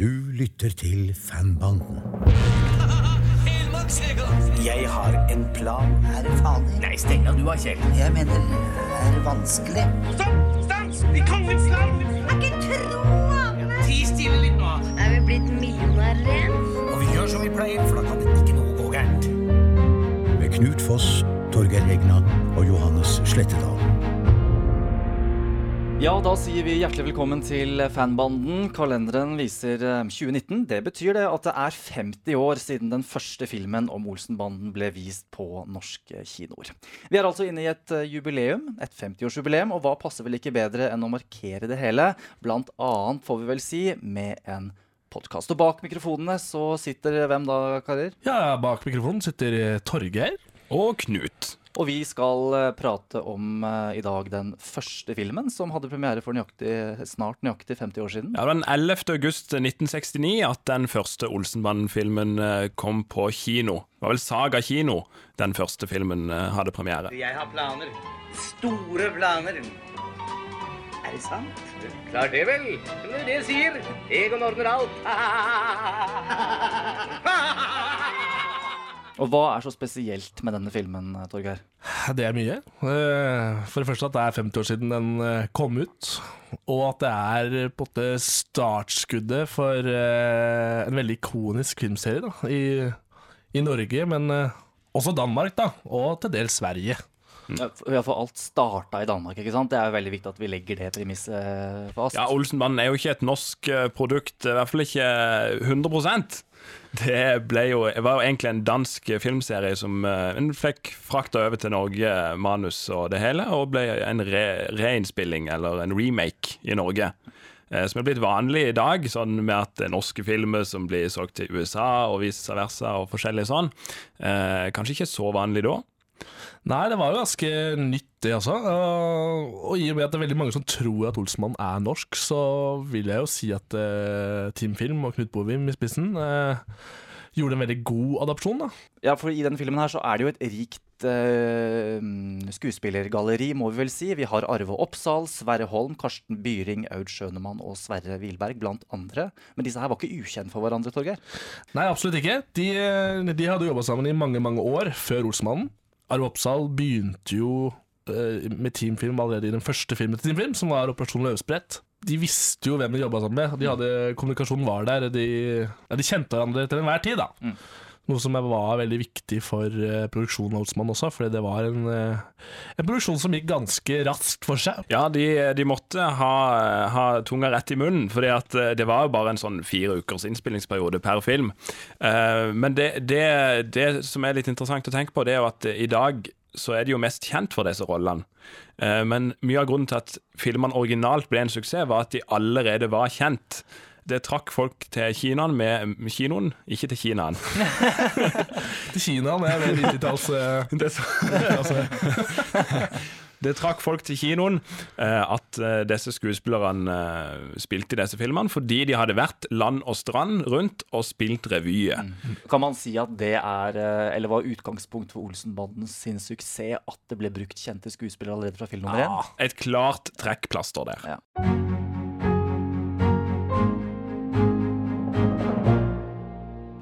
Du lytter til Fanbanden. Jeg har en plan. Er det farlig? Nei, steng av du da, Kjell. Jeg mener, er det vanskelig? Stopp! Stans! I kongens land! Jeg kan ikke tro Ti stille litt nå. Er vi blitt millionærer igjen? Og vi gjør som vi pleier, for da kan det ikke noe gå gærent. Med Knut Foss, Torgeir Egna og Johannes Slettedal. Ja, da sier vi hjertelig velkommen til fanbanden. Kalenderen viser eh, 2019. Det betyr det at det er 50 år siden den første filmen om Olsenbanden ble vist på norske kinoer. Vi er altså inne i et eh, jubileum, et 50-årsjubileum, og hva passer vel ikke bedre enn å markere det hele? Blant annet, får vi vel si, med en podkast. Og bak mikrofonene så sitter hvem da, karer? Ja, bak mikrofonen sitter eh, Torgeir. Og Knut. Og vi skal eh, prate om uh, i dag den første filmen som hadde premiere for nøyaktig, snart nøyaktig 50 år siden. Ja, den 11. august 1969 at den første Olsenbanden-filmen eh, kom på kino. Det var vel Saga kino den første filmen hadde premiere. Jeg har planer. Store planer. Er det sant? Klart det vel. Det det sier. Egon ordner alt. Og hva er så spesielt med denne filmen, Torgeir? Det er mye. Eh, For det første at det er 50 år siden den eh, kom ut. Og at det er på en måte startskuddet for eh, en veldig ikonisk filmserie da, i, i Norge, men eh, også Danmark, da. Og til dels Sverige. Ja, for alt starta i Danmark, ikke sant? Det er jo veldig viktig at vi legger det premisset fast. Ja, Olsenbanden er jo ikke et norsk eh, produkt, i hvert fall ikke 100% Det ble jo, det var jo egentlig en dansk filmserie som uh, fikk frakta over til Norge, manus og det hele, og ble en re reinnspilling, eller en remake, i Norge. Uh, Som er blitt vanlig i dag, sånn med at det norske filmer som blir solgt til USA og vice versa og forskjellig sånn. Uh, kanskje ikke så vanlig da. Nei, det var jo ganske nytt, det også. Og, i og med at det er veldig mange som tror at Olsenmann er norsk, så vil jeg jo si at uh, Team Film og Knut Bovim i spissen uh, gjorde en veldig god adopsjon. da. Ja, for i denne filmen her så er det jo et rikt eh, skuespillergalleri, må vi vel si. Vi har Arve Oppsal, Sverre Holm, Karsten Byring, Aud Schønemann og Sverre Wilberg, blant andre. Men disse her var ikke ukjent for hverandre, Torgeir. Nei, absolutt ikke. De, de hadde jobba sammen i mange, mange år før Olsmannen. Arve Oppsal begynte jo eh, med teamfilm allerede i den første filmen til Teamfilm, som var Operasjon Løvsprett. De visste jo hvem de jobba sammen med. De hadde, kommunikasjonen var der. De, ja, de kjente hverandre til enhver tid. da. Noe som var veldig viktig for eh, produksjonen av Olsmann også, fordi det var en, eh, en produksjon som gikk ganske raskt for seg. Ja, de, de måtte ha, ha tunga rett i munnen, at eh, det var jo bare en sånn fire ukers innspillingsperiode per film. Men det, det, det som er litt interessant å tenke på, det er jo at i dag så er de jo mest kjent for disse rollene. Men mye av grunnen til at filmene originalt ble en suksess, var at de allerede var kjent. Det trakk folk til kinoen med med kinoen, ikke til Kinaen. Til kinaen er det 90-talls eh, Det, altså, det trakk folk til kinoen eh, at eh, disse skuespillerne eh, spilte i disse filmene fordi de hadde vært land og strand rundt og spilt revyer. Kan man si at det er, eh, eller var utgangspunkt for Olsenbanden sin suksess at det ble brukt kjente skuespillere allerede fra film nummer én? Ja, et klart trekkplaster der. Ja.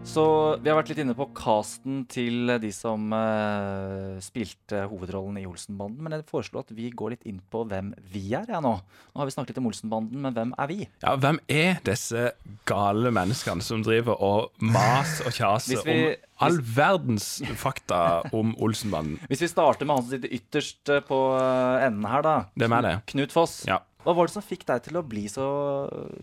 Så vi har vært litt inne på casten til de som uh, spilte hovedrollen i Olsenbanden. Men jeg foreslår at vi går litt inn på hvem vi er ja, nå. Nå har vi snakket litt om Olsenbanden, men hvem er vi? Ja, Hvem er disse gale menneskene som driver og maser og kjaser vi- om all verdens fakta om Olsenbanden? Hvis vi starter med han som sitter ytterst på eh, enden her, da. Det er det? Knut Foss. Ja. Hva var det som fikk deg til å bli så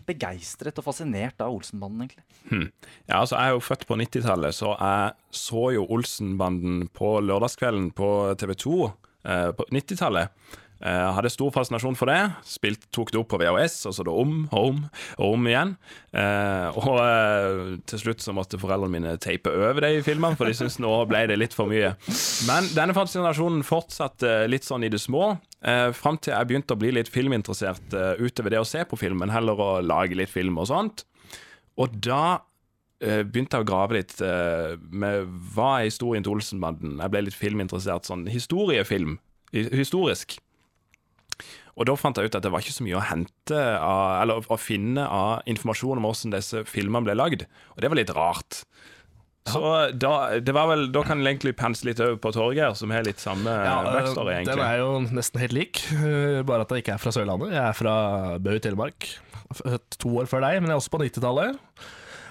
begeistret og fascinert av Olsenbanden, egentlig? Hm. Ja, altså Jeg er jo født på 90-tallet, så jeg så jo Olsenbanden på lørdagskvelden på TV 2 eh, på 90-tallet. Eh, hadde stor fascinasjon for det. Spilt, tok det opp på VHS, og så det om og om og om igjen. Uh, og uh, til slutt så måtte foreldrene mine teipe over de filmene, for de syntes nå ble det litt for mye. Men denne fascinasjonen fortsatte litt sånn i det små. Uh, Fram til jeg begynte å bli litt filminteressert utover det å se på filmen, heller å lage litt film og sånt. Og da begynte jeg å grave litt med hva er historien til Olsenbanden. Jeg ble litt filminteressert, sånn historiefilm. Historisk. Og da fant jeg ut at det var ikke så mye å hente av, eller å finne av informasjon om hvordan disse filmene ble lagd. Og det var litt rart. Så da, det var vel, da kan jeg egentlig pense litt over på Torgeir, som har litt samme Ja, øh, backstory, den er jo nesten helt lik, øh, bare at jeg ikke er fra Sørlandet. Jeg er fra Bø i Telemark. Født to år før deg, men jeg er også på 90-tallet.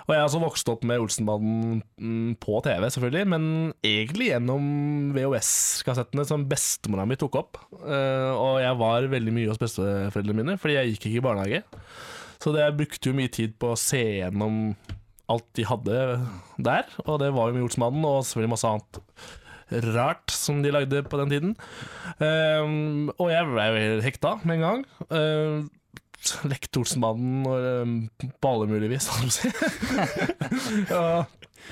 Og jeg har også vokst opp med Olsenbanden mm, på TV, selvfølgelig, men egentlig gjennom VHS-kassettene som bestemora mi tok opp. Eh, og jeg var veldig mye hos besteforeldrene mine, fordi jeg gikk ikke i barnehage. Så jeg brukte jo mye tid på å se gjennom alt de hadde der, og det var jo mye Olsenbanden, og selvfølgelig masse annet rart som de lagde på den tiden. Um, og jeg ble jo hekta med en gang. Uh, lekte Olsenbanden og um, på alle mulige vis, holdt jeg på å si. ja,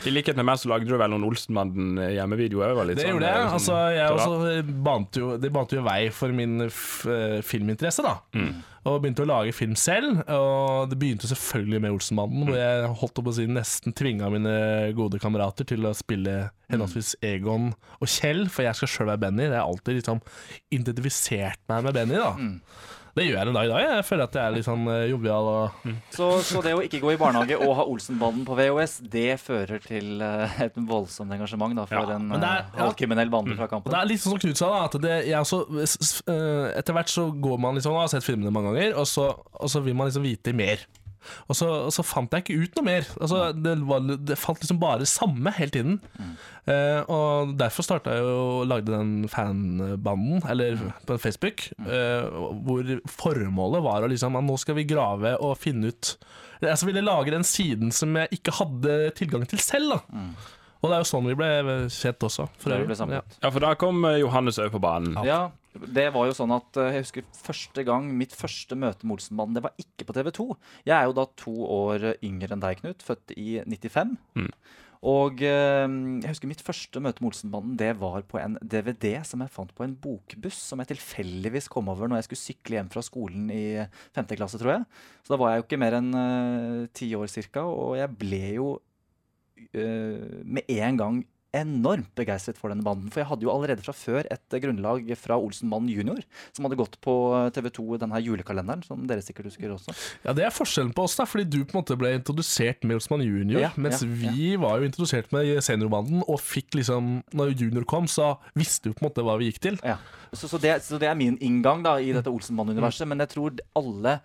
I likhet med meg så lagde du vel noen Olsenbanden hjemmevideoer? var det sånn, gjorde jeg. sånn- Altså, jeg også bante jo, det bante jo vei for min f eh, filminteresse, da. Og begynte å lage film selv. Og det begynte selvfølgelig med Olsenbanden, hvor jeg holdt opp å si nesten tvinga mine gode kamerater til å spille henholdsvis Egon og Kjell, for jeg skal sjøl være Benny. Jeg har alltid liksom identifisert meg med Benny, da. Det gjør jeg en dag i dag. Jeg føler at jeg er litt sånn eh, jovial og Så, så det å ikke gå i barnehage og ha Olsenbanden på VHS, det fører til eh, et voldsomt engasjement da, for Ja, en men det er- eh, halvkriminell bande fra Og kampen. det er litt sånn som Knut sa, da, at det, jeg også, s- s- eh, etter hvert så går man liksom, og har sett filmene mange ganger, og så, og så vil man liksom vite mer. Og så, og så fant jeg ikke ut noe mer. Altså, det, var, det falt liksom bare samme hele tiden. Eh, og derfor starta jeg og lagde den fanbanden, eller på Facebook, eh, hvor formålet var å liksom at nå skal vi grave og finne ut Jeg altså, ville lage den siden som jeg ikke hadde tilgang til selv. da Og det er jo sånn vi ble kjent også. For ble samlet. Ja, for da kom eh, Johannes òg på banen. Ja, det var jo sånn at eh, jeg husker første gang mitt første møte med Olsenbanden, det var ikke på TV 2. Jeg er jo da to år yngre enn deg, Knut, født i 95. Mm. Og eh, jeg husker mitt første møte med Olsenbanden, det var på en DVD som jeg fant på en bokbuss, som jeg tilfeldigvis kom over når jeg skulle sykle hjem fra skolen i 5. klasse, tror jeg. Så da var jeg jo ikke mer enn eh, ti år cirka, og jeg ble jo uh, med en gang enormt begeistret for denne banden. For jeg hadde jo allerede fra før et grunnlag fra Olsenmannen junior, som hadde gått på TV 2, denne julekalenderen, som dere sikkert husker også. Ja, Det er forskjellen på oss, da, fordi du på en måte ble introdusert med Olsenmannen junior, Ja, mens ja, vi var jo introdusert med seniorbanden, og fikk liksom Når junior kom, så visste vi på en måte hva vi gikk til. Ja. Så, så, det, så det er min inngang da, i dette Olsenmann-universet. Men jeg tror alle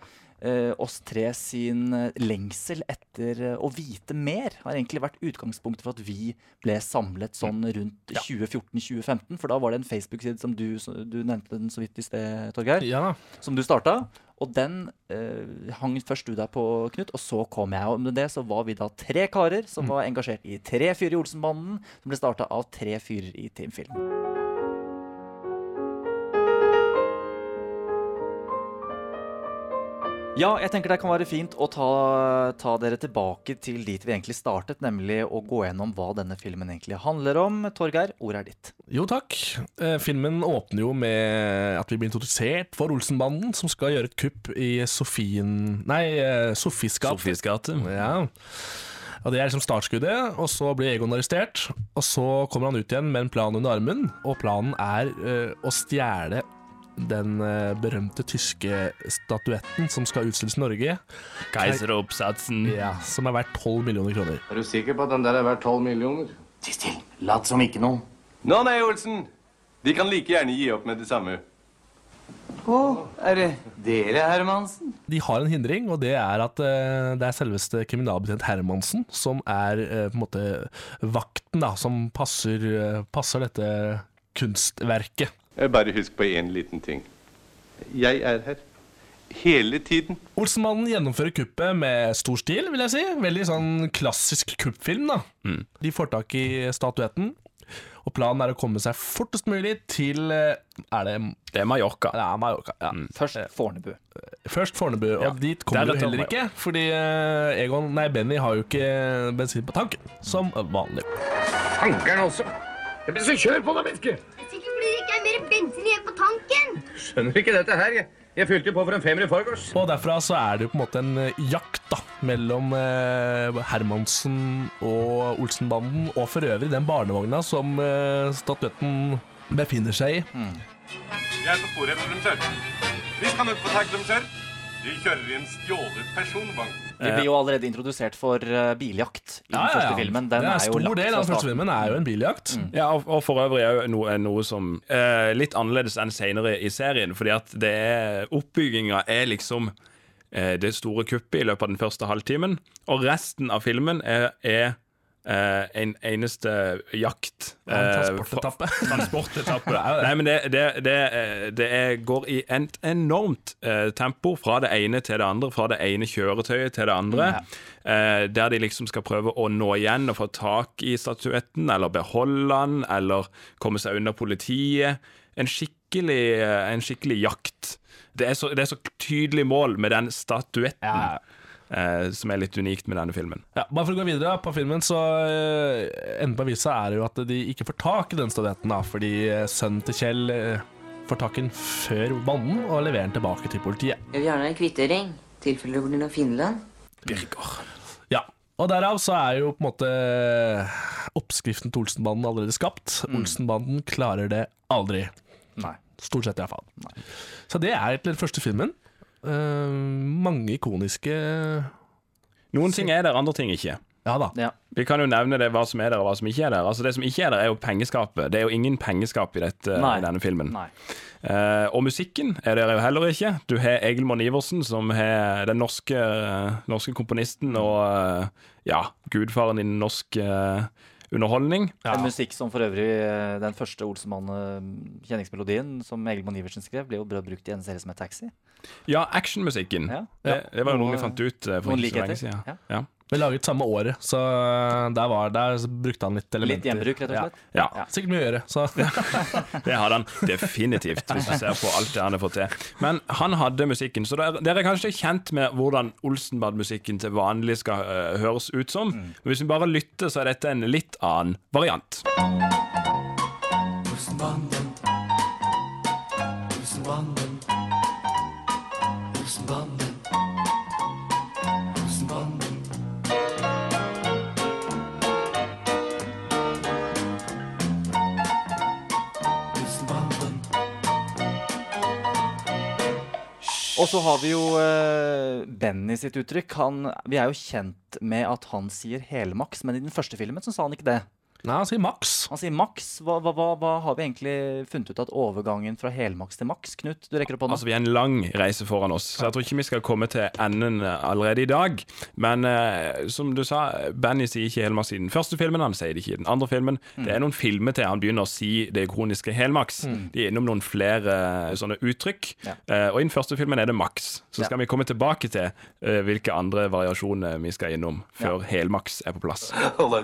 oss tre sin eh, lengsel etter eh, å vite mer har egentlig vært utgangspunktet for at vi ble samlet sånn rundt 2014-2015. For da var det en Facebook-side som du, du nevnte den så vidt i sted, Torgeir. Ja, som du starta. Og den eh, hang først du der på, Knut, og så kom jeg. Og med det så var vi da tre karer som var engasjert i tre fyrer i Olsenbanden, som ble starta av tre fyrer i Team Ja, jeg tenker det kan være fint å ta, ta dere tilbake til dit vi egentlig startet, nemlig å gå gjennom hva denne filmen egentlig handler om. Torgeir, ordet er ditt. Jo takk. Eh, filmen åpner jo med at vi blir introdusert for Olsenbanden, som skal gjøre et kupp i Sofien Nei, eh, Sofies gate. Sofies gate. Ja. Og Det er liksom startskuddet, og så blir Egon arrestert. Og så kommer han ut igjen med en plan under armen, og planen er eh, å stjele den eh, berømte tyske statuetten som skal utstilles i Norge, Keiseroppsatsen. ja, som er verdt 12 millioner kroner. Er du sikker på at den der er verdt 12 millioner? Ti stille. Lat som ikke noe. Nå nei, Olsen. De kan like gjerne gi opp med det samme. Å, er det dere, Hermansen? De har en hindring, og det er at eh, det er selveste kriminalbetjent Hermansen som er eh, på en måte vakten da, som passer, passer dette kunstverket. Eh, Bare husk på én liten ting. Jeg er her. Hele tiden. Olsenmannen gjennomfører kuppet med stor stil, vil jeg si. Veldig sånn klassisk kuppfilm, da. De får tak i statuetten, og planen er å komme seg fortest mulig til eh, Er det Det er Mallorca. Ja, Mallorca. Ja. Først Fornebu. Først Fornebu, og Ja, dit kommer du er heller ikke. Fordi eh, Egon, nei, Benny har jo ikke bensin på tanken, som vanlig. Tankeren også. Det blir så kjør på da, menneske. Fordi det ikke er mer bensin igjen på tanken. Skjønner ikke dette her. Jeg, jeg fylte jo på for en femmer i forgårs. Og derfra så er det jo på en måte en eh, jakt da, mellom eh, Hermansen og Olsenbanden, og for øvrig den barnevogna som eh, statuetten befinner seg i. Jeg er på sporet, professor. Vi skal nok få tak dem, sir. De kjører i en stjålet personvogn. Vi blir jo allerede introdusert for eh, biljakt i den første ja. filmen. Det Den er er en jo stor lagt del av den første filmen er jo en biljakt. Ja, og, og for øvrig er jo noe, noe som uh, litt annerledes enn senere i serien, fordi at det er oppbygginga er liksom uh, det store kuppet i løpet av den første halvtimen, og resten av filmen er, er eh, en eneste jakt. Ja, eh, transportetappe. Transportetappe. Nei, men det, det, det, eh, det er, går i et enormt uh, tempo fra det ene til det andre, fra det ene kjøretøyet til det andre. Der de liksom skal prøve å nå igjen og få tak i statuetten, eller beholde den, eller komme seg unna politiet. En skikkelig, en skikkelig jakt. Det er, så, det er så tydelig mål med den statuetten. Ja. Eh, som er litt unikt med denne filmen. Ja, bare for å gå videre på filmen, så eh, enden på avisa er jo at de ikke får tak i den statuetten, da, fordi eh, sønnen til Kjell eh, får tak i den før banden og leverer den tilbake til politiet. Jeg vil gjerne ha en kvittering. tilfelle det blir noe Finland. Birger. Ja, og derav så er jo på en måte oppskriften til Olsenbanden allerede skapt. Olsenbanden klarer det aldri. Nei. Stort sett, iallfall. Så det er egentlig den første filmen. Eh, mange ikoniske Noen ting er der, andre ting ikke. Ja da. Ja. Vi kan jo nevne det, hva som er der og hva som ikke er der. Altså Det som ikke er der, er jo pengeskapet. Det er jo ingen pengeskap i, dette, Nei. i denne filmen. Nei. Eh, og musikken er der jo heller ikke. Du har Egil Monn Iversen, som er den norske, norske komponisten og uh, ja, gudfaren innen norsk eh, underholdning. En musikk som for øvrig eh, Den første Olsemann-kjenningsmelodien som Egil Iversen skrev, ble jo bra brukt i en serie som het Taxi. Ja, actionmusikken. Ja. Det, det var jo noe vi fant ut eh, for ikke så lenge siden. Ja. Vi laget samme året, så eh, der, var, der brukte han litt elementer. Litt gjenbruk, rett og slett. Ja. Ja. Sikkert mye å gjøre, så Det hadde han definitivt, hvis du ser på alt det han har fått til. Men han hadde musikken, så dere, er kanskje kjent med hvordan Olsenbad-musikken til vanlig skal øh, høres ut som. Men hvis vi bare lytter, så er dette en litt annen variant. Og så har vi jo uh, Benny sitt uttrykk. Han, vi er jo kjent med at han sier helmaks, men i den første filmen så sa han ikke det. Nei, han sier maks. Han sier maks. Hva, hva, hva, hva har vi egentlig funnet ut at overgangen fra helmaks til maks? Knut, du rekker opp hånda. Altså, Vi har en lang reise foran oss, så jeg tror ikke vi skal komme til enden eh, allerede i dag. Men eh, som du sa, Benny sier ikke helmaks i den første filmen, han sier det ikke i den andre filmen. Det er noen filmer til han begynner å si det kroniske helmaks. De er innom noen flere eh, sånne uttrykk. Ja. Eh, og i den første filmen er det maks. Så skal vi komme tilbake til eh, hvilke andre variasjoner vi skal innom før helmaks er på plass. Alle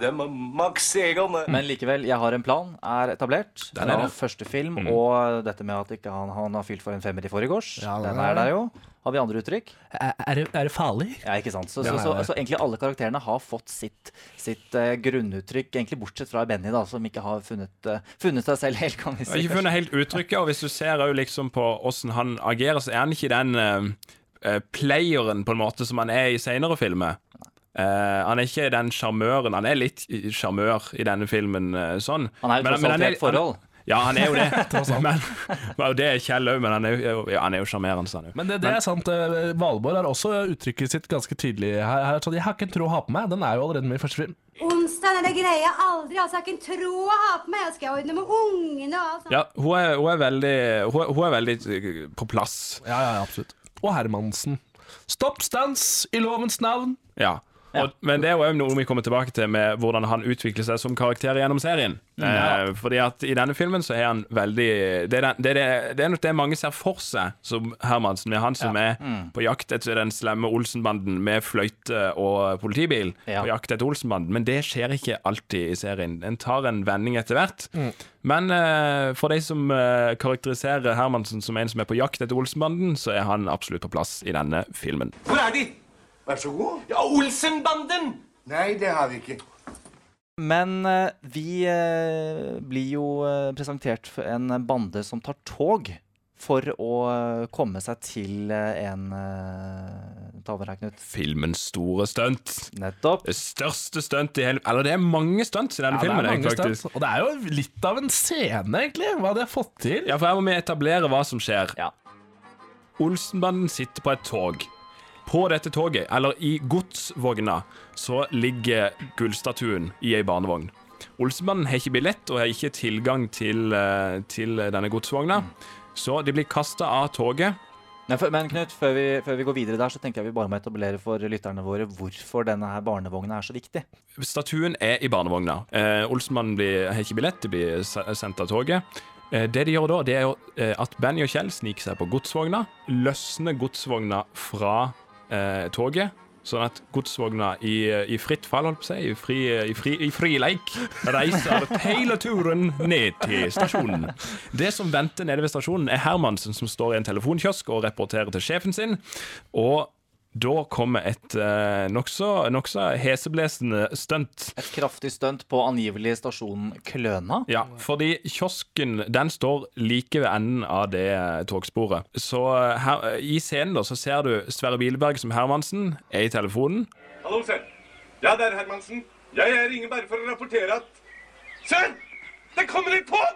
Egon. Men likevel, jeg har en plan, er etablert. Den er det. første film, og dette med at ikke han, han har fylt for en femmer i forgårs. Ja, den er er der jo. Har vi andre uttrykk? Er, er, det, er det farlig? Ja, ikke sant. Så, så, så, så egentlig alle karakterene har fått sitt, sitt uh, grunnuttrykk, egentlig bortsett fra Benny, da, som ikke har funnet, uh, funnet seg selv helt, kan vi si. ikke funnet helt uttrykket, og hvis du ser også liksom på hvordan han agerer, så er han ikke den uh, playeren på en måte som han er i senere filmer. Eh, han er ikke den sjarmøren. Han er litt sjarmør i denne filmen, uh, sånn. Han er jo tross alt i et forhold. Ja, han er jo det. men, det er Kjell òg, men han er jo, ja, han er jo sjarmerende. så han er. Men det, det er sant. eh, Valborg har også uttrykket sitt ganske tydelig her. her sånn, 'Jeg har ikke en tro å ha på meg'. Den er jo allerede med i første film. Onsdag er det greier jeg aldri. Altså, jeg har ikke en tro å ha på meg. Jeg skal ordne med ungene og alt sånt. Ja, hun er, hun er veldig Hun er, hun er veldig på plass. Ja, ja, absolutt. Og Hermansen. Stopp stans i lovens navn. Ja. Og, men det er jo noe vi kommer tilbake til med hvordan han utvikler seg som karakter gjennom serien. Eh, fordi at i denne filmen så er han veldig Det er, den, det, er det, det er nok det mange ser for seg som Hermansen, med han som er på jakt etter den slemme Olsenbanden med fløyte og politibil. Ja. På jakt etter Olsenbanden. Men det skjer ikke alltid i serien. En tar en vending etter hvert. Men eh, for de som eh, karakteriserer Hermansen som en som er på jakt etter Olsenbanden, så er han absolutt på plass i denne filmen. Hvor er de? Vær så god. Ja, Olsenbanden! Nei, det har vi ikke. Men eh, vi eh, blir jo eh, presentert for en bande som tar tog for å komme seg til en uh, Ta over her, Knut. Filmens store stunt. Nettopp. Det største stunt i hele Eller det er mange stunts i denne Ja, det er filmen. mange faktisk. stunts. Og det er jo litt av en scene, egentlig, hva de har fått til. Ja, for her må vi etablere hva som skjer. Ja. Olsenbanden sitter på et tog. På dette toget, eller i godsvogna, så ligger gullstatuen i ei barnevogn. Olsemannen har ikke billett og har ikke tilgang til, eh, til denne godsvogna, så de blir kasta av toget. Men, for, men Knut, før vi, før vi går videre der, så tenker jeg vi bare må etablere for lytterne våre hvorfor denne her barnevogna er så viktig. Statuen er i barnevogna. Eh, Olsenmannen blir, har ikke billett, de blir sendt av toget. Eh, det de gjør da, det er eh, at Benny og Kjell sniker seg på godsvogna, løsner godsvogna fra eh, toget, sånn at godsvogna i, i fritt fall, holdt på å si, i fri, i fri, i fri leik, reiser hele turen ned til stasjonen. Det som venter nede ved stasjonen, er Hermansen, som står i en telefonkiosk og rapporterer til sjefen sin. Og da kommer et eh, nokså nok heseblesende stunt. Et kraftig stunt på angivelig stasjonen Kløna. Ja, fordi kiosken den står like ved enden av det eh, togsporet. Så eh, her, i scenen da, så ser du Sverre Bileberg som Hermansen er i telefonen. Hallo, Sven. Ja, det er Hermansen. Jeg ringer bare for å rapportere at Sven! Det kommer et tog!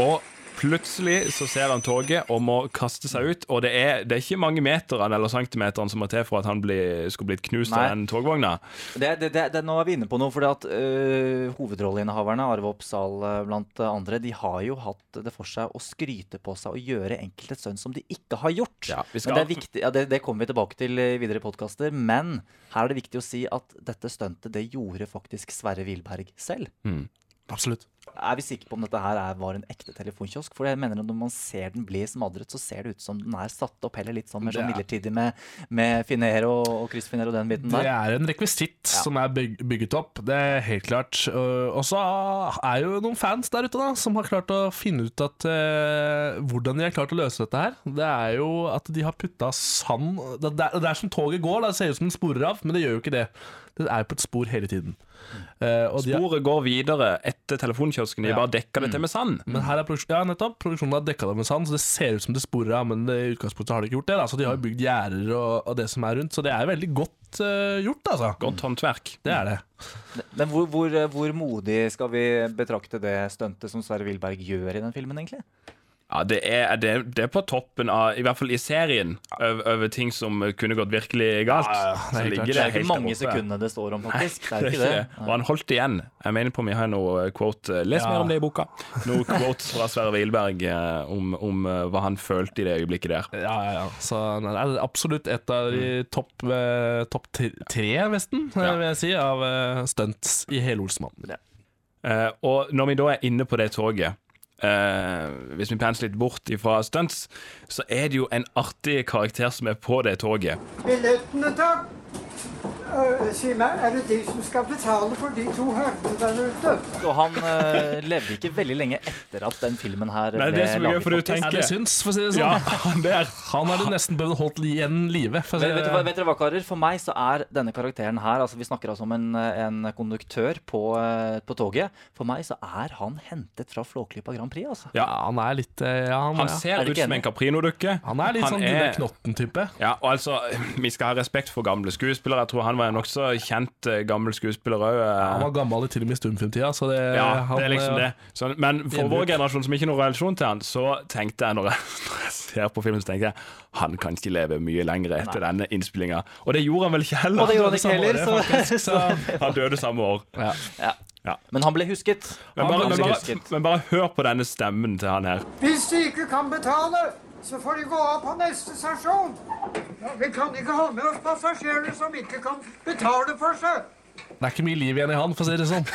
Og plutselig så ser han toget og må kaste seg ut. Og det er, det er ikke mange meterne eller centimeterne som må til for at han blir, skulle blitt knust Nei. av den togvogna. Det, det, det, det, nå er vi inne på noe, fordi at øh, hovedrolleinnehaverne, Arve Oppsal øh, blant andre, de har jo hatt det for seg å skryte på seg og gjøre enkelte stunt som de ikke har gjort. Ja, skal- det, er viktig, ja, det, det kommer vi tilbake til i videre podkaster. Men her er det viktig å si at dette stuntet, det gjorde faktisk Sverre Wilberg selv. Absolutt. Er vi sikre på om dette her er, var en ekte telefonkiosk? For jeg mener at når man ser den bli smadret, så ser det ut som den er satt opp heller litt sånn mer sånn er- midlertidig med, med finere og, og kryssfinere og den biten der. Det er en rekvisitt som er byg bygget opp, det er helt klart. Og så er jo noen fans der ute da, som har klart å finne ut at uh, hvordan de har klart å løse dette her. Det er jo at de har putta sand Det, det, er, det er som toget går, det ser ut som den sporer av, men det gjør jo ikke det. Det er på et spor hele tiden. Uh, og de har- Sporet går videre etter telefonkiosken. De Ja. bare dekker det til med sand. Men her er produksjon, ja, nettopp. Produksjonen har dekka det med sand, så det ser ut som det sporer av, men i utgangspunktet har de ikke gjort det. Da. Så de har jo bygd gjerder og, og det som er rundt, så det er veldig godt uh, gjort, altså. Godt håndverk. Det er det. Men hvor, hvor, hvor modig skal vi betrakte det stuntet som Sverre Wilberg gjør i den filmen, egentlig? Ja, det er, det, det er på toppen av, i hvert fall i serien, over, over ting som kunne gått virkelig galt. Ja, ja, så det er. Det er ikke mange sekundene det står om, faktisk. Det er ikke det. Og han holdt igjen. Jeg mener på vi har noe quote Les Ja. mer om det i boka. Noe quotes fra Sverre Wilberg eh, om, om eh, hva han følte i det øyeblikket der. Ja, ja, ja. Så det er absolutt et av de topp top tre, nesten, eh, vil jeg si, av eh, stunts i hele Olsmannen. Ja. og når vi da er inne på det toget eh, Hvis vi penser litt bort ifra stunts, så er det jo en artig karakter som er på det toget. Billettene, takk. Øh, si meg, er det de som skal betale for de to herrene der ute? Og han uh, levde ikke veldig lenge etter at den filmen her Nei, ble er laget. for tenker- Ja, det syns, for å si det sånn. Ja, han der. Han hadde nesten behøvd holdt igjen live. Si Vet, vet, vet dere hva, karer? For meg så er denne karakteren her altså Vi snakker altså om en, en konduktør på, eh, på toget. For meg så er han hentet fra Flåklypa Grand Prix. altså ja, han er litt eh, ja, han, Han ser Er ut som en Caprino-dukke. han er litt han sånn er- Knotten-type. Ja, og altså, Vi skal ha respekt for gamle skuespillere. Jeg tror han var en nokså kjent eh, gammel skuespiller òg. Han var gammel til og med i stumfilmtida, så det, Ja, han, det er liksom eh, det. Så, men for vår generasjon som ikke har noen relasjon til han, så tenkte jeg når jeg, når jeg ser på filmen, så tenkte jeg han kan ikke leve mye lenger etter denne innspillinga. Og det gjorde han vel ikke heller. Og det gjorde han ikke heller, så, faktisk, så Han døde samme år. Ja. ja. Ja. Men han ble husket. Men bare, ble men, bare, husket. men bare hør på denne stemmen til han her. Hvis du ikke kan betale, så får de gå av på neste stasjon. Ja, vi kan ikke ha med oss passasjerer som ikke kan betale for seg. Det er ikke mye liv igjen i han, for å si det sånn.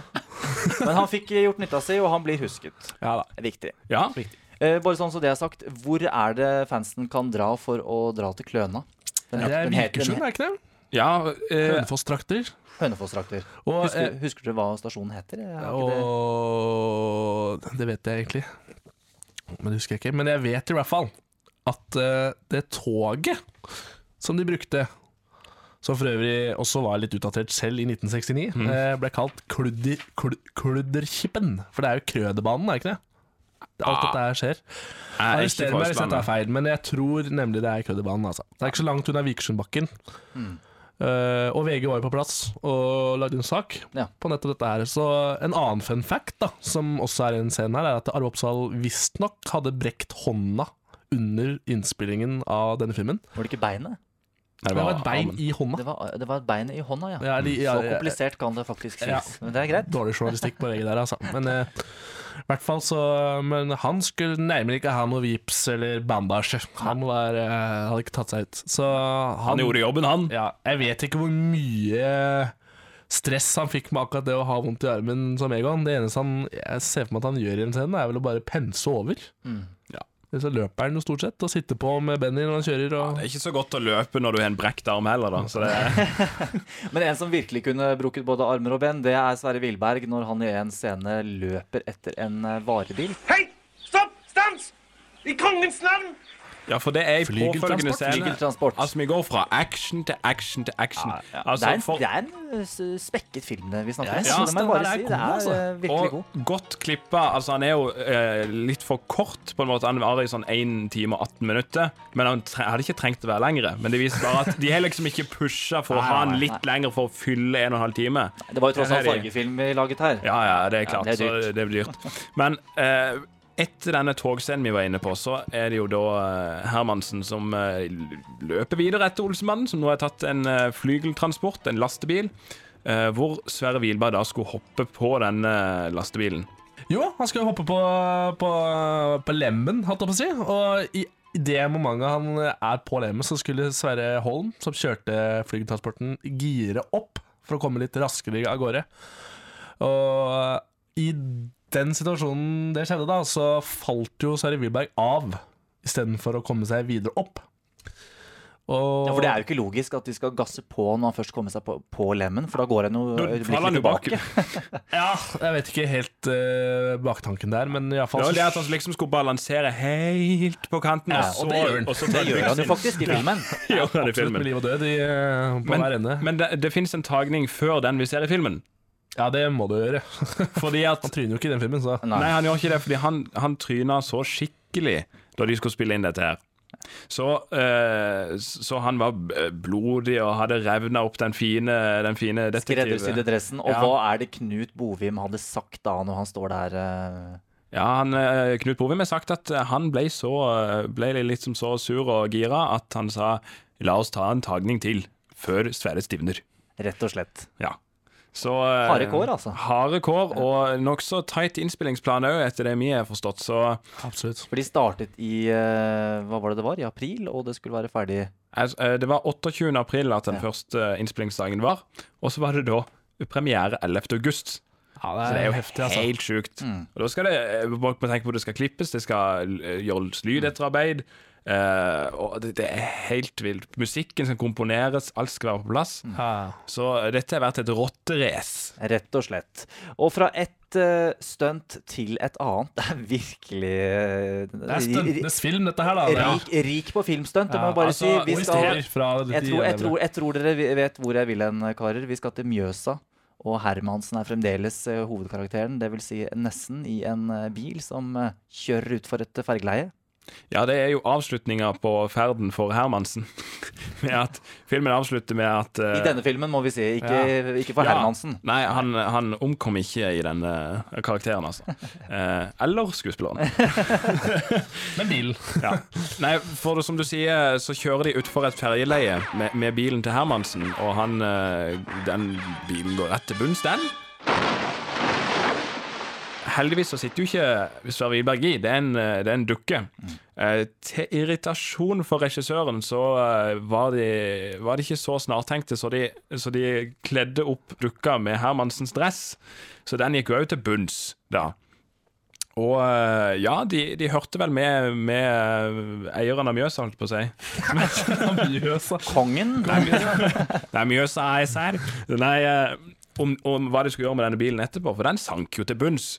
Men han fikk gjort nytta si, og han blir husket. Ja da. Viktig. Ja. Viktig. Eh, bare sånn som det er sagt, hvor er det fansen kan dra for å dra til Kløna? Den Det er Vikersund, er ikke det? ja eh, Hønefoss-trakter. Hønefoss-trakter. Og, Husker, eh, husker du hva stasjonen heter? Og, det. Det vet jeg egentlig. Men det husker jeg ikke. Men jeg vet i hvert fall at uh, det toget som de brukte, som for øvrig også var litt utdatert selv i 1969, mm. eh, ble kalt kludder, klud, Kludderkippen. For det er jo Krøderbanen, er det ikke det? Alt dette her skjer. er Arrester meg hvis jeg tar feil, men jeg tror nemlig det er Krøderbanen. Altså. Det er ikke så langt unna Vikersundbakken. Eh, og VG var jo på plass og lagde en sak Ja. på nettopp dette her. Så en annen fun fact, da, som også er i en scene her, er at Arve Oppsal visstnok hadde brekt hånda under innspillingen av denne filmen. Var det ikke beinet? Det var et bein i hånda. Det var, det var et bein i hånda, ja. Ja, de- ja, Så komplisert kan det faktisk Ja. sies. Men det er greit. Dårlig journalistikk på VG der, altså. Men i hvert fall så Men han skulle nærmere ikke ha noe vips eller bandasje. Han var, uh, hadde ikke tatt seg ut. Så han, Han gjorde jobben, han. Ja, jeg vet ikke hvor mye stress han fikk med akkurat det å ha vondt i armen som Egon. Det eneste han jeg ser for meg at han gjør i en scene, er vel å bare pense over. Mm. Ja. Så løper han jo stort sett og sitter på med Benny når han kjører. Og... Det er ikke så godt å løpe når du har en brekt arm heller, da. Så det Men en som virkelig kunne brukket både armer og ben, det er Sverre Wilberg når han i en scene løper etter en eh, varebil. Hei! Stopp! Stans! I kongens navn! Ja, for det er i påfølgende scene. Altså, vi går fra action til action til action. Altså, det, er en, for- det er en eh, spekket film vi snakker om. Ja, det er si. god, Det er altså. virkelig god. og godt klippa. Altså, han er jo eh, litt for kort, på en måte. Han varer i sånn 1 time og 18 minutter. Men han tre hadde ikke trengt å være lengre. Men det viser bare at de har liksom ikke pusha for å ha han nei. litt lenger for å fylle en og en halv time. Det var jo tross alt fargefilm vi laget her. Ja, ja, det er klart. det er dyrt. Så det blir dyrt. Men eh, etter denne togscenen vi var inne på, så er det jo da eh, Hermansen som eh, løper videre etter Olsenmannen, som nå har tatt en eh, flygeltransport, en lastebil, hvor Sverre Wilberg da skulle hoppe på den eh, lastebilen. Jo, han skulle hoppe på, på, på lemmen, holdt jeg på å si. Og i det momentet han er på lemmen, så skulle Sverre Holm, som kjørte flygeltransporten, gire opp for å komme litt raskere av gårde. Og i den situasjonen det skjedde, da, så falt jo Sverre Wilberg av istedenfor å komme seg videre opp. Og Ja, for det er jo ikke logisk at de skal gasse på når han først kommer seg på, på lemmen, for da går han jo øyeblikkelig tilbake. Ja, jeg vet ikke helt uh, baktanken der, men iallfall det at han liksom skulle balansere helt på kanten, Ja, og så og det gjør han. og så Det gjør han jo faktisk i filmen. Gjør han i Absolutt med liv og død i, eh, på Men, hver ende. men det, det fins en tagning før den vi ser i filmen. Ja, det må du gjøre. Fordi at Han tryner jo ikke i den filmen, så Nei, han gjør ikke det, fordi han, han tryna så skikkelig da de skulle spille inn dette her. Så, eh, så han var blodig og hadde revna opp den fine, den fine detektiven. Skreddersydde dressen. Og Ja. hva er det Knut Bovim hadde sagt da når han står der? eh, Ja, han, eh, Knut Bovim har sagt at eh, han ble, så, eh, ble litt som så sur og gira at han sa la oss ta en tagning til før sverdet stivner. Rett og slett. Ja. Så, eh, Harde kår, altså. Harde kår, og nokså tight innspillingsplan òg, etter det vi har forstått. Så absolutt. For de startet i eh, Hva var det det var? I april, og det skulle være ferdig eh, Det var 28. april at den første eh, innspillingsdagen var, og så var det da premiere 11. august. Ja, Så det er jo heftig, altså. helt sjukt. Og da skal det Folk må tenke på at det skal klippes, det skal gjøres lydetterarbeid. Eh, og det, det er helt vilt. Musikken skal komponeres, alt skal være på plass. Ja. Så dette har vært et rotterace. Rett og slett. Og fra ett uh, stunt til et annet. Det er virkelig uh, Det er stuntenes film, dette her, da. Rik, rik på filmstunt, det må Ja, jeg bare altså, si. Vi skal, jeg, tror, jeg, tror, jeg tror dere vet hvor jeg vil hen, karer. Vi skal til Mjøsa. Og Hermansen er fremdeles hovedkarakteren, dvs. Si nesten i en bil som kjører utfor et fergeleie. Ja, det er jo avslutninga på ferden for Hermansen. med at Filmen avslutter med at uh, I denne filmen, må vi si. Ikke, Ja. ikke for Ja. Hermansen. Nei, han, han omkom ikke i den eh, karakteren, altså. Uh, eller skuespilleren. Men bilen. Ja. Nei, for det, som du sier, så kjører de utfor et ferjeleie med, med bilen til Hermansen, og han uh, Den bilen går rett til bunns, den. Heldigvis så sitter jo ikke Sverre Wiberg i, det er en, eh, det er en dukke. Eh, til irritasjon for regissøren så eh, var, de, var de ikke så snartenkte, så de, så de kledde opp dukka med Hermansens dress. Så den gikk jo òg til bunns, da. Og eh, ja, de, de hørte vel med, med eieren av Mjøsa, holdt på å si. Mjøsa. Kongen? Nei, Mjøsa AS her. Nei, eh, om, om hva de skulle gjøre med denne bilen etterpå, for den sank jo til bunns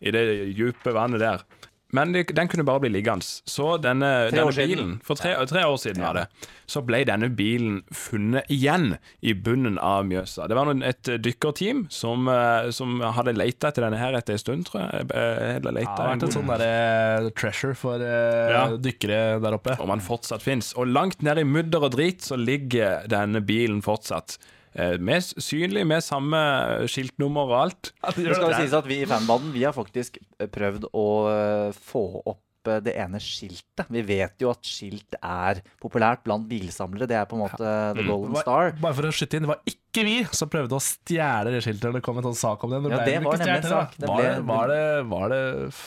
i det dype vannet der. men de, den kunne bare bli liggende. Så denne, denne bilen For tre, tre år siden var det. Så ble denne bilen funnet igjen i bunnen av Mjøsa. Det var noen, et dykkerteam som, eh, som hadde leita etter denne her etter en stund, tror jeg. Eh, ja, Det har vært en sånn derre treasure for eh, Ja. dykkere der oppe. Om den fortsatt fins. Og langt nede i mudder og drit så ligger denne bilen fortsatt. Eh, Med, synlig med samme skiltnummer og alt. Det skal jo sies at vi i fanbanden vi har faktisk eh, prøvd å eh, få opp eh, det ene skiltet. Vi vet jo at skilt er populært blant bilsamlere. Det er på en måte the Mm. golden Bare- star. Bare for å skyte inn, det var ikke vi som prøvde å stjele det skiltet. Det kom en sånn sak om det. det Ja, det var nemlig en sak. Det Var, ble- det, var, det, var det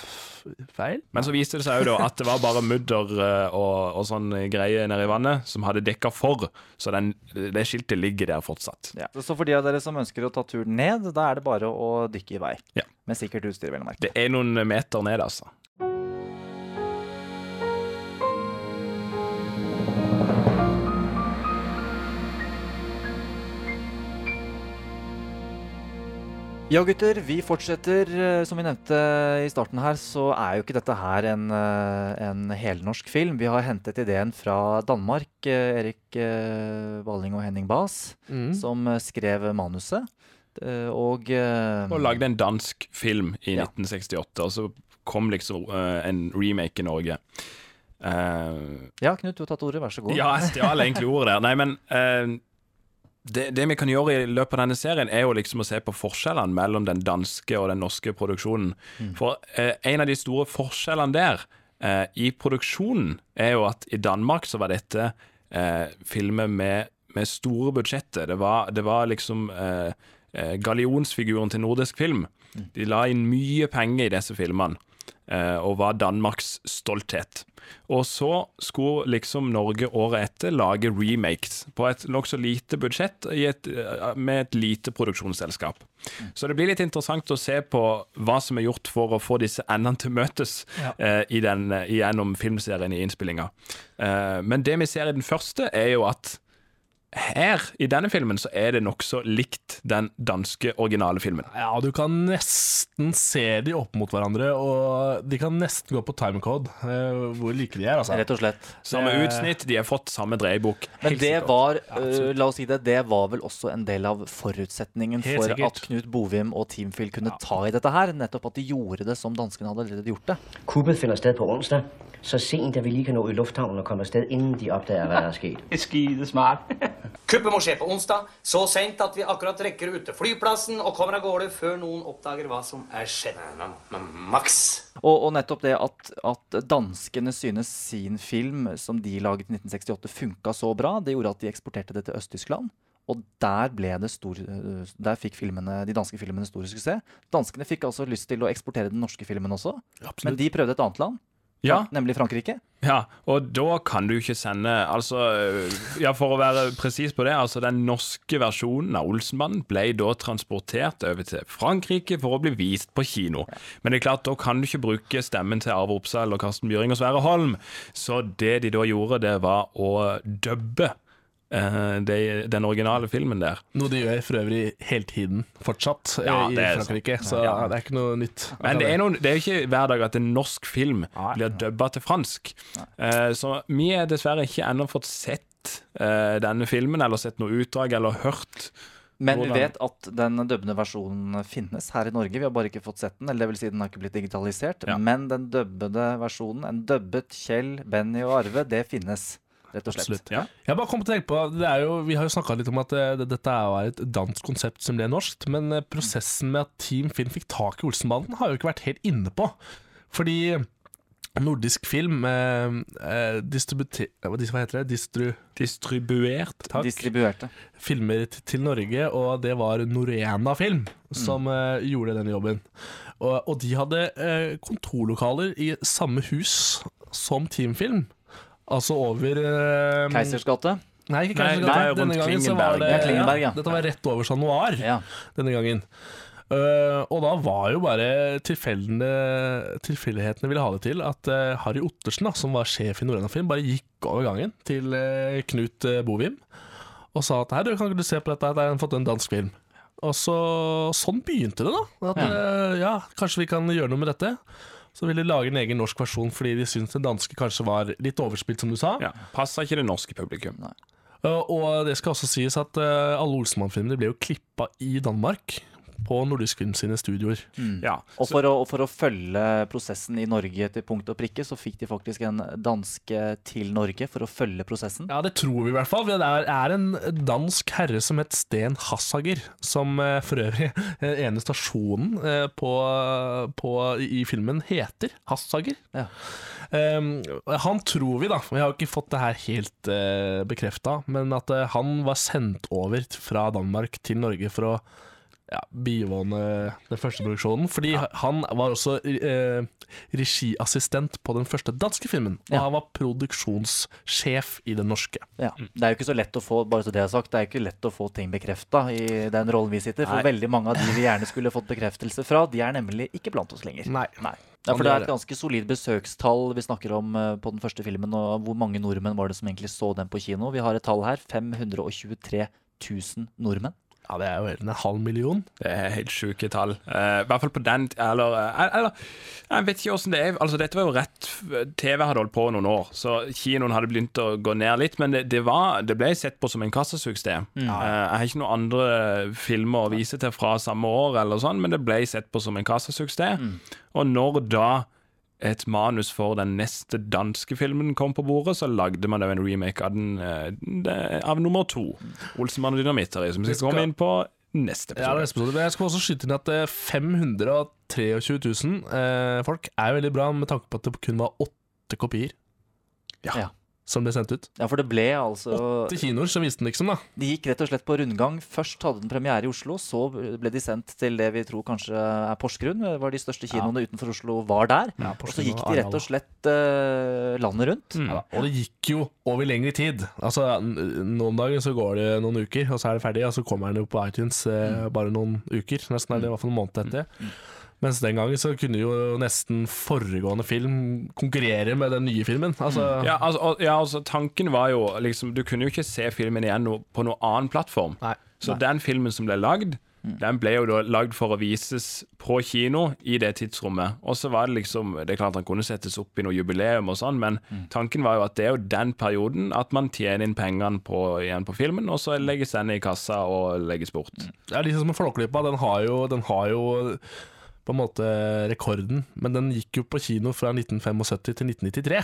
feil? Men så viste det seg jo da at det var bare mudder eh, og, og sånn greier nede i vannet som hadde dekka for, så den, det skiltet ligger der fortsatt. Ja. Så for de av dere som ønsker å ta turen ned, da er det bare å dykke i vei. Ja. Med sikkert utstyr, vel å merke. Det er noen meter ned, altså. Ja, gutter, vi fortsetter. Eh, Som vi nevnte i starten her, så er jo ikke dette her en, eh, en helnorsk film. Vi har hentet ideen fra Danmark. eh, Erik Walling og Henning Baas, Mm. som skrev manuset. Og, Og lagde en dansk film i Ja. 1968, og så kom liksom en remake i Norge. Uh, Ja, Knut, du har tatt ordet. Vær så god. Ja, jeg stjal egentlig ordet der. Nei, men eh, det, det vi kan gjøre i løpet av denne serien, er jo liksom å se på forskjellene mellom den danske og den norske produksjonen. For eh, en av de store forskjellene der eh, i produksjonen er jo at i Danmark så var dette eh, filmer med, med store budsjetter. Det var, det var liksom eh, eh, gallionsfiguren til nordisk film. De la inn mye penger i disse filmene og var Danmarks stolthet. Og så skulle liksom Norge året etter lage remakes på et nokså lite budsjett i et, eh, med et lite produksjonsselskap. Så det blir litt interessant å se på hva som er gjort for å få disse endene til møtes Ja. eh, i den, eh, gjennom filmserien i innspillinga. Eh, men det vi ser i den første, er jo at her, i denne filmen, så er det nokså likt den danske originale filmen. Ja, du kan nesten se de opp mot hverandre, og de kan nesten gå på timecode. Uh, hvor like de er, altså. Rett og slett. Samme Det- utsnitt, de har fått samme dreiebok. Men Helt det var, Ja, øh, la oss si det, det var vel også en del av forutsetningen Helt for sikkert. at Knut Bovim og Team Phil kunne ta i dette her. Nettopp at de gjorde det som danskene hadde allerede gjort det. Kuppet finner sted på onsdag. Så sent, at vi lige kan nå i lufthavnen og komme afsted, inden de opdager, hvad der er sket. Det Skide smart. Kuppet må skje på onsdag, så sent at vi akkurat rekker ut til flyplassen og kommer av gårde før noen oppdager hva som er skjedd. Max. Og, og nettopp det at, at danskene synes sin film som de laget i 1968 funka så bra, det gjorde at de eksporterte det til Øst-Tyskland. Og der ble det stor Der fikk filmene, de danske filmene stor suksess. Danskene fikk altså lyst til å eksportere den norske filmen også, men de prøvde et annet land, Ja. nemlig Frankrike. Ja, og da kan du ikke sende Altså, ja, for å være presis på det, altså den norske versjonen av Olsenbanden ble da transportert over til Frankrike for å bli vist på kino. Men det er klart, da kan du ikke bruke stemmen til Arve Oppsal og Karsten Bjøring og Sverre Holm. Så det de da gjorde, det var å dubbe eh, det, den originale filmen der. Noe de gjør for øvrig hele tiden fortsatt eh, Ja, i Frankrike, så Ja. det er ikke noe nytt. Men det er, noen, det er jo ikke hver dag at en norsk film blir dubba til fransk. Uh, så vi har dessverre ikke ennå fått sett uh, denne filmen, eller sett noe utdrag, eller hørt Men vi vet at den dubbende versjonen finnes her i Norge. Vi har bare ikke fått sett den. Eller det vil si den har ikke blitt digitalisert. Men den dubbede versjonen, en dubbet Kjell, Benny og Arve, det finnes. Rett og slett. Absolutt. Jeg bare kom til å tenke på det er jo, Vi har jo snakka litt om at eh, det, dette er et dansk konsept som ble norskt, men eh, prosessen med at Team Film fikk tak i Olsenbanden, har jo ikke vært helt inne på. Fordi nordisk film eh, eh, hva heter det? Distru... Distribuert. Takk. Distribuerte. Filmer til Norge, og det var Norena Film som eh, gjorde den jobben. Og, og de hadde eh, kontorlokaler i samme hus som Team Film. Altså over uh, Keisers gate? Nei, ikke Keisers gate. Denne gangen så var det Ja, Klingenberg, ja. Dette var rett over Chat Noir denne gangen. Uh, og da var jo bare tilfeldighetene ville ha det til at uh, Harry Ottersen, da, som var sjef i Norena Film, bare gikk over gangen til uh, Knut eh, Bovim og sa at hei, du, kan ikke du se på dette, det har fått en dansk film. Og så, sånn begynte det, da. At, Ja. ja. ja, kanskje vi kan gjøre noe med dette. Så ville de lage en egen norsk versjon fordi de syntes den danske kanskje var litt overspilt, som du sa. Ja, Passa ikke det norske publikum. Uh, og det skal også sies at uh, alle Olsemann-filmene ble jo klippa i Danmark. På Nordisk Film sine studioer. Ja, Og for, å, for å følge prosessen i Norge til punkt og prikke, så fikk de faktisk en danske til Norge for å følge prosessen. Ja, det tror vi i hvert fall. Det er, er en dansk herre som het Sten Hassager, som eh, for øvrig eh, ene stasjonen eh, på, på, i filmen heter Hassager. Ja. Um, han tror vi, da, vi har jo ikke fått det her helt uh, bekrefta, men at uh, han var sendt over fra Danmark til Norge for å ja, bivåne den første produksjonen. Fordi han var også eh, regiassistent på den første danske filmen, og Ja. han var produksjonssjef i den norske. Ja. Det er jo ikke så lett å få bare så det jeg har sagt, det er ikke lett å få ting bekrefta i den rollen vi sitter. For Nei. veldig mange av de vi gjerne skulle fått bekreftelse fra, de er nemlig ikke blant oss lenger. Nei. Ja, for Det er et ganske solid besøkstall vi snakker om eh, på den første filmen. Og hvor mange nordmenn var det som egentlig så den på kino? Vi har et tall her. 523 000 nordmenn. Ja, det er jo en halv million. Det er helt sjuke tall. Uh, I hvert fall på den Eller, eh, eller jeg vet ikke åssen det er. Altså, dette var jo rett TV hadde holdt på noen år, så kinoen hadde begynt å gå ned litt. Men det, det, var, det ble sett på som en kassasuksess. Mm. Uh, jeg har ikke noen andre filmer å vise til fra samme år, eller sånn, men det ble sett på som en kassasuksess. Mm. Og når da et manus for den neste danske filmen kom på bordet, så lagde man da en remake av den eh, av nummer to. Olsenmann og dynamitter, som vi skal komme inn på neste Ja, episode. neste episode. Men jeg skal også skyte inn at eh, 523 000 eh, folk er veldig bra, med tanke på at det kun var åtte kopier Ja. Som ble sendt ut. Ja, for det ble altså Åtte kinoer som viste den, liksom. da De gikk rett og slett på rundgang. Først hadde den premiere i Oslo, så ble de sendt til det vi tror kanskje er Porsgrunn. Det var de største kinoene utenfor Oslo var der. Ja, og så gikk de rett og slett uh, landet rundt. Ja, og det gikk jo over lengre tid. Altså, Noen dager så går det noen uker, og så er det ferdig. Og så kommer den jo på iTunes eh, bare noen uker. Nesten er det i hvert fall en måned etter. Mens den gangen så kunne jo nesten foregående film konkurrere med den nye filmen. Altså, Ja, altså, og- ja, altså Tanken var jo liksom Du kunne jo ikke se filmen igjen no, på noen annen plattform. Så den filmen som ble lagd, den ble jo da lagd for å vises på kino i det tidsrommet. Og så var det liksom Det er klart han kunne settes opp i noe jubileum og sånn, men tanken var jo at det er jo den perioden at man tjener inn pengene på, igjen på filmen, og så legges den i kassa og legges bort. Det er liksom som Flåklypa. Den har jo, den har jo på en måte rekorden, men den gikk jo på kino fra 1975 til 1993.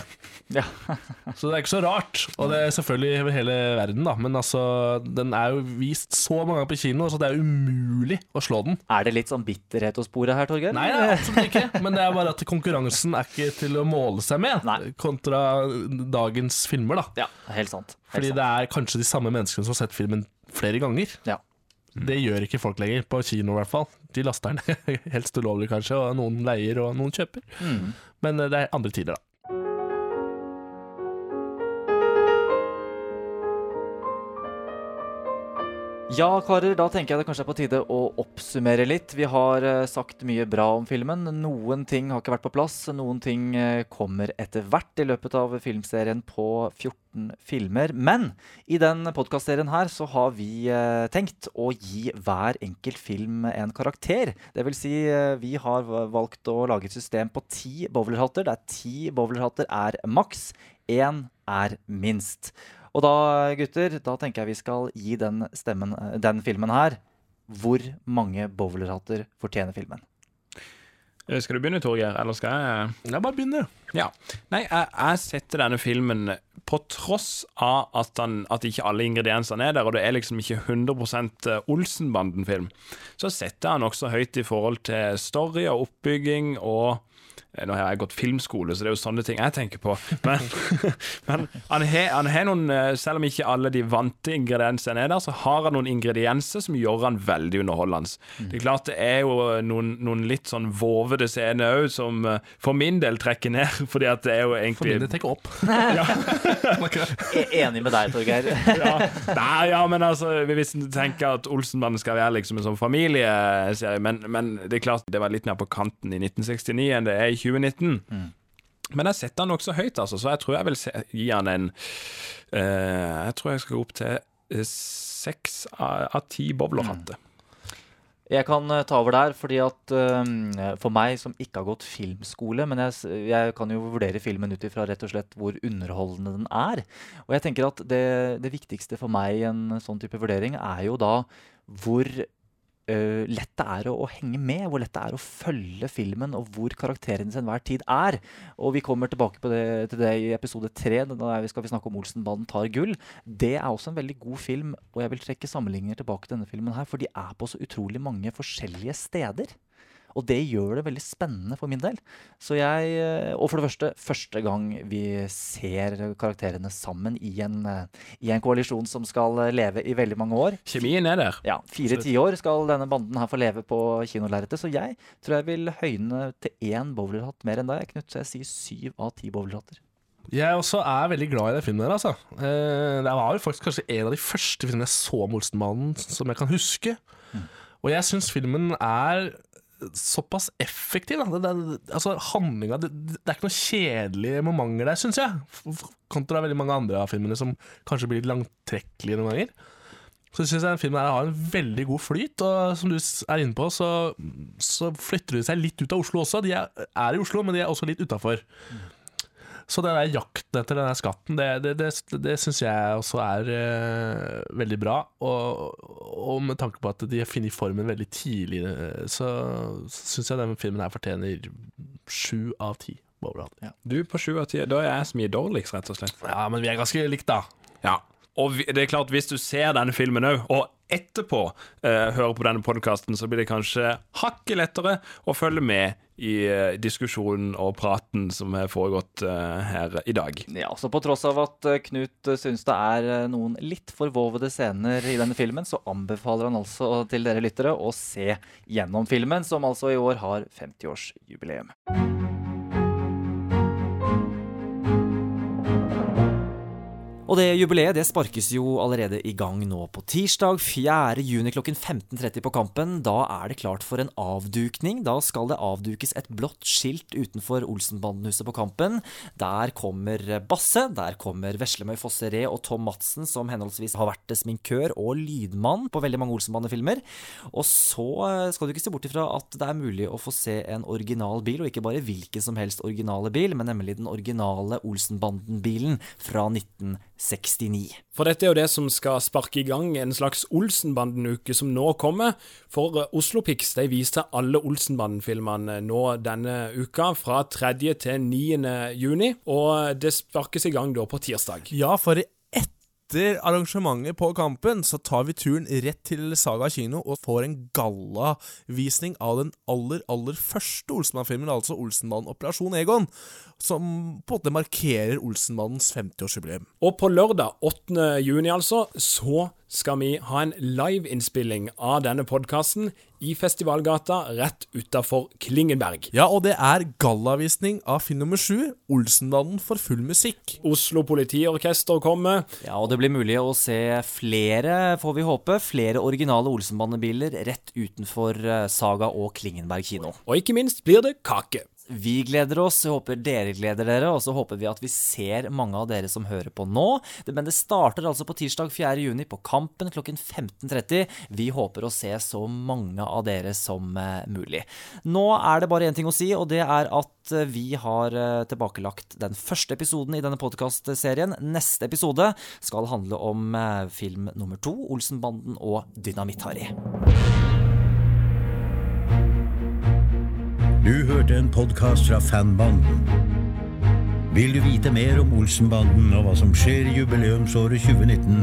Ja. så det er ikke så rart. Og det er selvfølgelig over hele verden, da. Men altså, den er jo vist så mange ganger på kino, så det er umulig å slå den. Er det litt sånn bitterhet å spore her, Torgeir? Nei, nei, absolutt ikke. Men det er bare at konkurransen er ikke til å måle seg med, kontra dagens filmer, da. Ja, helt sant. Helt Fordi sant. det er kanskje de samme menneskene som har sett filmen flere ganger. Ja. Det gjør ikke folk lenger, på kino i hvert fall. De laster den helst ulovlig, kanskje, og noen leier og noen kjøper. Mm. Men eh, det er andre tider, da. Ja, karer, da tenker jeg det kanskje er på tide å oppsummere litt. Vi har eh, sagt mye bra om filmen. Noen ting har ikke vært på plass. Noen ting eh, kommer etter hvert i løpet av filmserien på 14 filmer. Men i den podkastserien her så har vi eh, tenkt å gi hver enkelt film en karakter. Det vil si, vi har valgt å lage et system på ti bowlerhatter, der ti bowlerhatter er maks, én er minst. Og da, gutter, da tenker jeg vi skal gi den, stemmen, eh, den filmen her Hvor mange bowlerhatter fortjener filmen? Eh, Skal du begynne, Torgeir, eller skal jeg? Ja, bare begynne. Ja. Nei, jeg, jeg setter denne filmen på tross av at, den, at ikke alle ingrediensene er der, og det er liksom ikke 100% Olsenbanden-film, så setter jeg den også høyt i forhold til story og oppbygging og eh, nå har jeg gått filmskole, så det er jo sånne ting jeg tenker på. Men, men han har han har noen eh, Selv om ikke alle de vante ingrediensene er der, så har han noen ingredienser som gjør han veldig underholdende. Det er klart det er jo noen, noen litt sånn vovede scener òg, som eh, for min del trekker ned. Fordi at det er jo egentlig For min del trekker opp. Ja. Enig med deg, Torgeir. ja. Nei, ja, men altså Hvis en tenker at Olsenmannen skal være liksom en sånn familieserie, men, men det er klart det var litt mer på kanten i 1969 enn det er i 2019. Men jeg setter han også høyt, altså, så jeg tror jeg vil se, gi han en uh, Jeg tror jeg skal gå opp til eh, seks av ti bowlerhatter. Jeg kan eh, ta over der, fordi at uh, for meg som ikke har gått filmskole, men jeg, jeg kan jo vurdere filmen ut ifra rett og slett hvor underholdende den er. Og jeg tenker at det, det viktigste for meg i en sånn type vurdering er jo da hvor eh, lett det er å, å henge med, hvor lett det er å følge filmen, og hvor karakterene til enhver tid er. Og vi kommer tilbake det, til det i episode tre. Da vi- skal vi snakke om Olsenbanden tar gull. Det er også en veldig god film, og jeg vil trekke sammenligninger tilbake til denne filmen her, for de er på så utrolig mange forskjellige steder. Og det gjør det veldig spennende for min del. Så jeg, eh, og for det første, første gang vi ser karakterene sammen i en, eh, i en koalisjon som skal eh, leve i veldig mange år. Kjemien er der. Ja, Fire tiår skal denne banden her få leve på kinolerretet. Så jeg tror jeg vil høyne til én bowlerhatt mer enn deg, Knut. Så jeg sier syv av ti bowlerhatter. Jeg også er veldig glad i den filmen. der altså. Det var jo faktisk kanskje en av de første filmene jeg så om Olsenmannen som jeg kan huske. Og jeg syns filmen er såpass effektiv. Da. Det, det, altså, handlinga det, det er ikke noen kjedelige momenter der, syns jeg. Kontra veldig mange andre av filmene som kanskje blir litt langtrekkelige noen ganger. Så syns jeg den filmen har en veldig god flyt, og som du er inne på, så, så flytter de seg litt ut av Oslo også. De er, er i Oslo, men de er også litt utafor. Så den der jakten etter den der skatten, det, det, det, det syns jeg også er uh, veldig bra. Og, og med tanke på at de har funnet formen veldig tidlig, så, så syns jeg denne filmen her fortjener sju av ti. bowlerhatter. Du på sju av ti. Da er jeg som gir dårligst, rett og slett. Ja, men vi er ganske likt, da. Ja. Og det er klart, hvis du ser denne filmen òg, og etterpå eh, hører på denne podkasten, så blir det kanskje hakket lettere å følge med i eh, diskusjonen og praten som har foregått eh, her i dag. Ja, så På tross av at eh, Knut eh, syns det er eh, noen litt forvovede scener i denne filmen, så anbefaler han altså til dere lyttere å se gjennom filmen, som altså i år har 50-årsjubileum. Og det jubileet det sparkes jo allerede i gang nå på tirsdag 4. juni klokken 15.30 på Kampen. Da er det klart for en avdukning. Da skal det avdukes et blått skilt utenfor Olsenbandenhuset på Kampen. Der kommer Basse, der kommer Veslemøy Fosseré og Tom Madsen, som henholdsvis har vært sminkør og lydmann på veldig mange Olsenbandefilmer. Og så eh, skal du ikke se bort ifra at det er mulig å få se en original bil, og ikke bare hvilken som helst originale bil, men nemlig den originale Olsenbanden-bilen fra 1969. For dette er jo det som skal sparke i gang en slags Olsenbanden-uke som nå kommer. For eh, Oslopix de viste alle Olsenbanden-filmene nå denne uka, fra 3. til 9. juni. Og det sparkes i gang da på tirsdag. Ja, for etter arrangementet på Kampen så tar vi turen rett til Saga kino og får en gallavisning av den aller, aller første Olsenmann-filmen, altså Olsenmann Operasjon Egon, som på en måte markerer Olsenmannens 50-årsjubileum. Og på lørdag 8. juni, altså, så skal vi ha en liveinnspilling av denne podkasten i Festivalgata rett utafor Klingenberg. Ja, og det er gallavisning av film nummer sju, Olsendalen for full musikk. Oslo Politiorkester kommer. Ja, og det blir mulig å se flere, får vi håpe, flere originale Olsenbandebiler rett utenfor eh, Saga og Klingenberg kino. Og ikke minst blir det kake. Vi gleder oss, jeg håper dere gleder dere, og så håper vi at vi ser mange av dere som hører på nå. Men det starter altså på tirsdag 4. juni på Kampen klokken 15.30. Vi håper å se så mange av dere som eh, mulig. Nå er det bare én ting å si, og det er at eh, vi har eh, tilbakelagt den første episoden i denne podkastserien. Neste episode skal handle om film nummer to, Olsenbanden og Dynamitt-Harry. Du hørte en podkast fra Fanbanden. Vil du vite mer om Olsenbanden og hva som skjer i jubileumsåret 2019,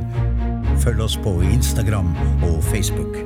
følg oss på Instagram og Facebook.